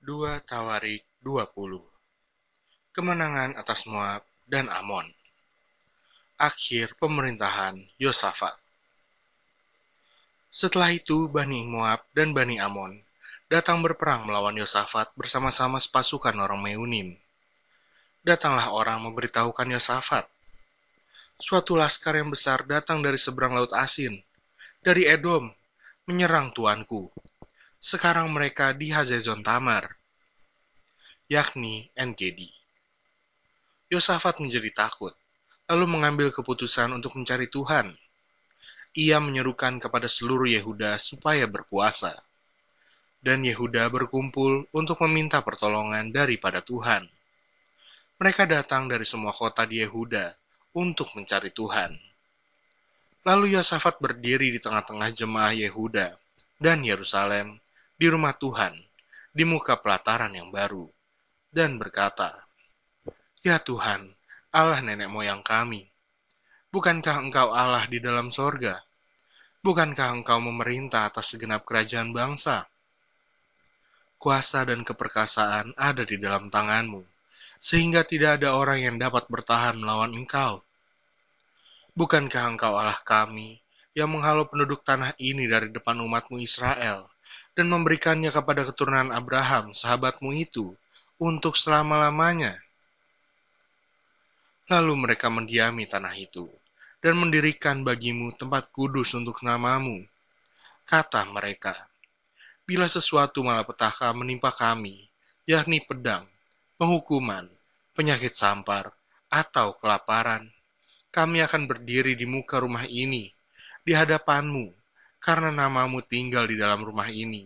2 Tawarik 20 Kemenangan atas Moab dan Amon Akhir pemerintahan Yosafat Setelah itu Bani Moab dan Bani Amon datang berperang melawan Yosafat bersama-sama sepasukan orang Meunim. Datanglah orang memberitahukan Yosafat. Suatu laskar yang besar datang dari seberang laut asin, dari Edom, menyerang tuanku sekarang mereka di Hazezon Tamar, yakni NGD. Yosafat menjadi takut, lalu mengambil keputusan untuk mencari Tuhan. Ia menyerukan kepada seluruh Yehuda supaya berpuasa. Dan Yehuda berkumpul untuk meminta pertolongan daripada Tuhan. Mereka datang dari semua kota di Yehuda untuk mencari Tuhan. Lalu Yosafat berdiri di tengah-tengah jemaah Yehuda dan Yerusalem di rumah Tuhan, di muka pelataran yang baru, dan berkata, Ya Tuhan, Allah nenek moyang kami, bukankah Engkau Allah di dalam sorga? Bukankah Engkau memerintah atas segenap kerajaan bangsa? Kuasa dan keperkasaan ada di dalam tanganmu, sehingga tidak ada orang yang dapat bertahan melawan Engkau. Bukankah Engkau Allah kami, yang menghalau penduduk tanah ini dari depan umatmu Israel, dan memberikannya kepada keturunan Abraham, sahabatmu itu, untuk selama-lamanya. Lalu mereka mendiami tanah itu, dan mendirikan bagimu tempat kudus untuk namamu. Kata mereka, bila sesuatu malapetaka menimpa kami, yakni pedang, penghukuman, penyakit sampar, atau kelaparan, kami akan berdiri di muka rumah ini, di hadapanmu, karena namamu tinggal di dalam rumah ini,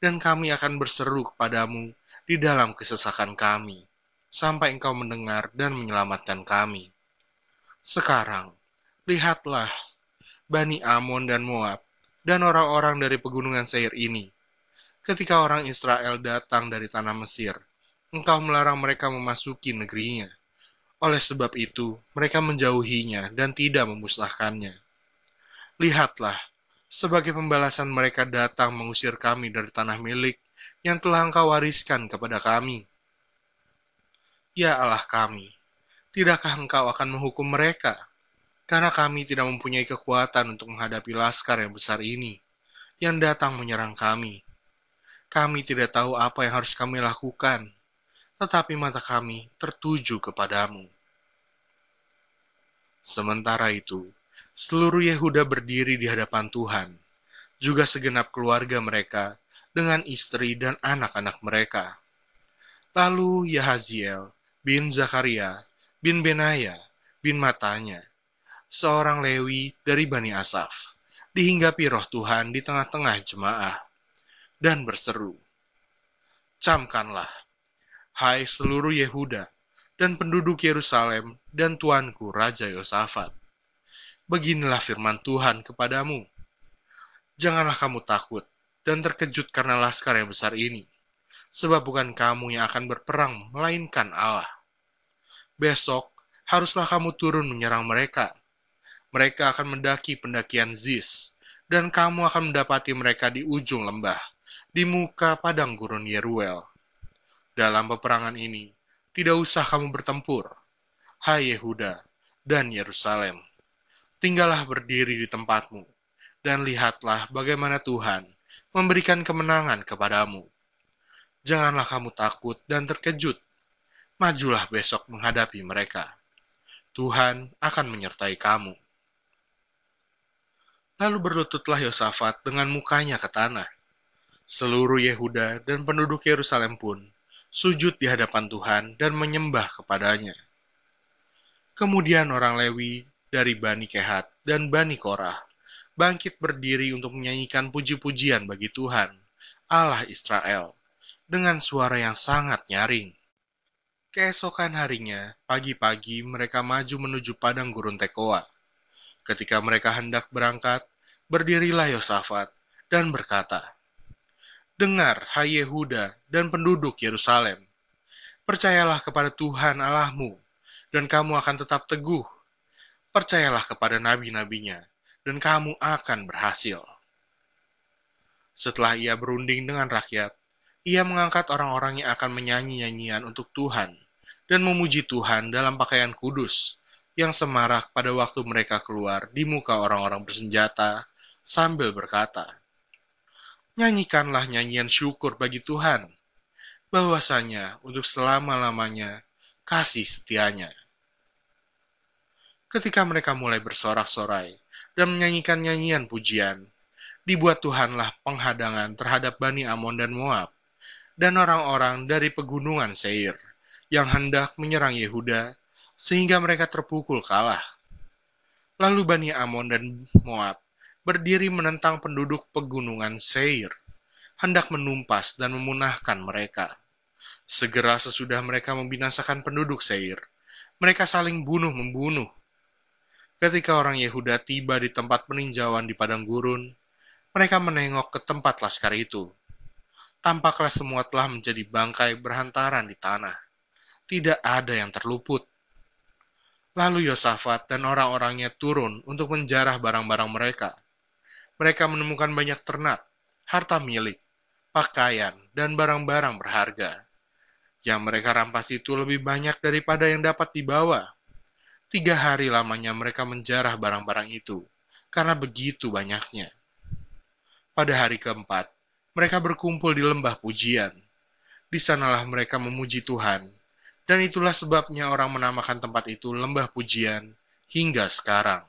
dan kami akan berseru kepadamu di dalam kesesakan kami, sampai engkau mendengar dan menyelamatkan kami. Sekarang, lihatlah, Bani Amon dan Moab, dan orang-orang dari pegunungan Seir ini. Ketika orang Israel datang dari tanah Mesir, engkau melarang mereka memasuki negerinya. Oleh sebab itu, mereka menjauhinya dan tidak memusnahkannya. Lihatlah, sebagai pembalasan mereka datang mengusir kami dari tanah milik yang telah engkau wariskan kepada kami. Ya Allah kami, tidakkah engkau akan menghukum mereka? Karena kami tidak mempunyai kekuatan untuk menghadapi laskar yang besar ini, yang datang menyerang kami. Kami tidak tahu apa yang harus kami lakukan, tetapi mata kami tertuju kepadamu. Sementara itu, seluruh Yehuda berdiri di hadapan Tuhan, juga segenap keluarga mereka dengan istri dan anak-anak mereka. Lalu Yahaziel bin Zakaria bin Benaya bin Matanya, seorang Lewi dari Bani Asaf, dihinggapi roh Tuhan di tengah-tengah jemaah, dan berseru, Camkanlah, hai seluruh Yehuda, dan penduduk Yerusalem, dan tuanku Raja Yosafat Beginilah firman Tuhan kepadamu. Janganlah kamu takut dan terkejut karena laskar yang besar ini, sebab bukan kamu yang akan berperang, melainkan Allah. Besok haruslah kamu turun menyerang mereka. Mereka akan mendaki pendakian Ziz, dan kamu akan mendapati mereka di ujung lembah, di muka padang gurun Yeruel. Dalam peperangan ini, tidak usah kamu bertempur, hai Yehuda dan Yerusalem tinggallah berdiri di tempatmu, dan lihatlah bagaimana Tuhan memberikan kemenangan kepadamu. Janganlah kamu takut dan terkejut. Majulah besok menghadapi mereka. Tuhan akan menyertai kamu. Lalu berlututlah Yosafat dengan mukanya ke tanah. Seluruh Yehuda dan penduduk Yerusalem pun sujud di hadapan Tuhan dan menyembah kepadanya. Kemudian orang Lewi dari Bani Kehat dan Bani Korah bangkit berdiri untuk menyanyikan puji-pujian bagi Tuhan, Allah Israel, dengan suara yang sangat nyaring. Keesokan harinya, pagi-pagi mereka maju menuju padang gurun Tekoa. Ketika mereka hendak berangkat, berdirilah Yosafat dan berkata, Dengar, hai Yehuda dan penduduk Yerusalem, percayalah kepada Tuhan Allahmu, dan kamu akan tetap teguh percayalah kepada nabi-nabinya, dan kamu akan berhasil. Setelah ia berunding dengan rakyat, Ia mengangkat orang-orang yang akan menyanyi nyanyian untuk Tuhan dan memuji Tuhan dalam pakaian kudus yang semarak pada waktu mereka keluar di muka orang-orang bersenjata sambil berkata, Nyanyikanlah nyanyian syukur bagi Tuhan, bahwasanya untuk selama-lamanya kasih setianya. Ketika mereka mulai bersorak-sorai dan menyanyikan nyanyian pujian, dibuat Tuhanlah penghadangan terhadap Bani Amon dan Moab, dan orang-orang dari pegunungan Seir yang hendak menyerang Yehuda sehingga mereka terpukul kalah. Lalu Bani Amon dan Moab berdiri menentang penduduk pegunungan Seir, hendak menumpas dan memunahkan mereka. Segera sesudah mereka membinasakan penduduk Seir, mereka saling bunuh-membunuh. Ketika orang Yehuda tiba di tempat peninjauan di padang gurun, mereka menengok ke tempat laskar itu tampaklah semua telah menjadi bangkai berhantaran di tanah. Tidak ada yang terluput. Lalu Yosafat dan orang-orangnya turun untuk menjarah barang-barang mereka. Mereka menemukan banyak ternak, harta milik, pakaian, dan barang-barang berharga. Yang mereka rampas itu lebih banyak daripada yang dapat dibawa. Tiga hari lamanya mereka menjarah barang-barang itu, karena begitu banyaknya. Pada hari keempat, mereka berkumpul di lembah pujian. Di sanalah mereka memuji Tuhan, dan itulah sebabnya orang menamakan tempat itu lembah pujian hingga sekarang.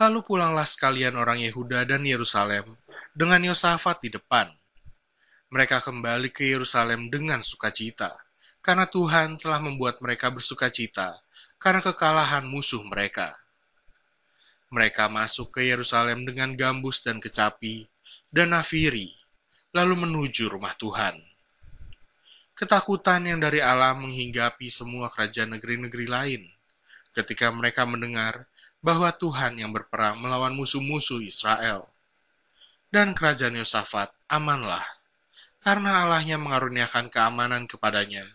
Lalu pulanglah sekalian orang Yehuda dan Yerusalem dengan Yosafat di depan. Mereka kembali ke Yerusalem dengan sukacita, karena Tuhan telah membuat mereka bersukacita karena kekalahan musuh mereka. Mereka masuk ke Yerusalem dengan gambus dan kecapi dan nafiri, lalu menuju rumah Tuhan. Ketakutan yang dari alam menghinggapi semua kerajaan negeri-negeri lain ketika mereka mendengar bahwa Tuhan yang berperang melawan musuh-musuh Israel. Dan kerajaan Yosafat amanlah, karena Allahnya mengaruniakan keamanan kepadanya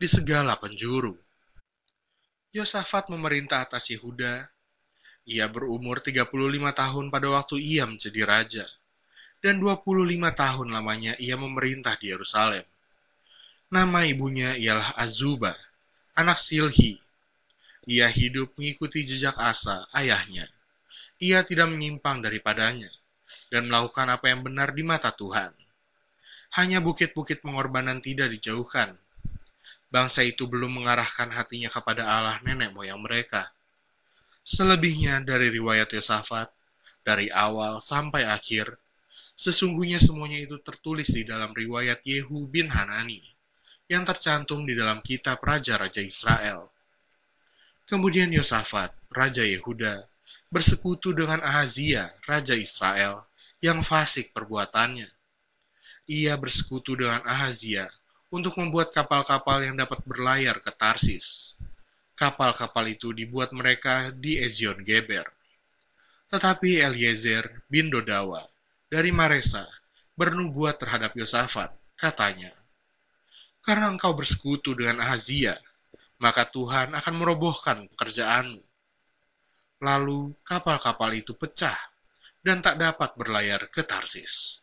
di segala penjuru. Yosafat memerintah atas Yehuda ia berumur 35 tahun pada waktu ia menjadi raja, dan 25 tahun lamanya ia memerintah di Yerusalem. Nama ibunya ialah Azuba, anak Silhi. Ia hidup mengikuti jejak Asa, ayahnya. Ia tidak menyimpang daripadanya, dan melakukan apa yang benar di mata Tuhan. Hanya bukit-bukit pengorbanan tidak dijauhkan. Bangsa itu belum mengarahkan hatinya kepada Allah nenek moyang mereka Selebihnya dari riwayat Yosafat, dari awal sampai akhir, sesungguhnya semuanya itu tertulis di dalam riwayat Yehu bin Hanani, yang tercantum di dalam kitab Raja-Raja Israel. Kemudian Yosafat, Raja Yehuda, bersekutu dengan Ahazia, Raja Israel, yang fasik perbuatannya. Ia bersekutu dengan Ahazia untuk membuat kapal-kapal yang dapat berlayar ke Tarsis kapal-kapal itu dibuat mereka di Ezion Geber. Tetapi Eliezer bin Dodawa dari Maresa bernubuat terhadap Yosafat, katanya, Karena engkau bersekutu dengan Ahazia, maka Tuhan akan merobohkan pekerjaanmu. Lalu kapal-kapal itu pecah dan tak dapat berlayar ke Tarsis.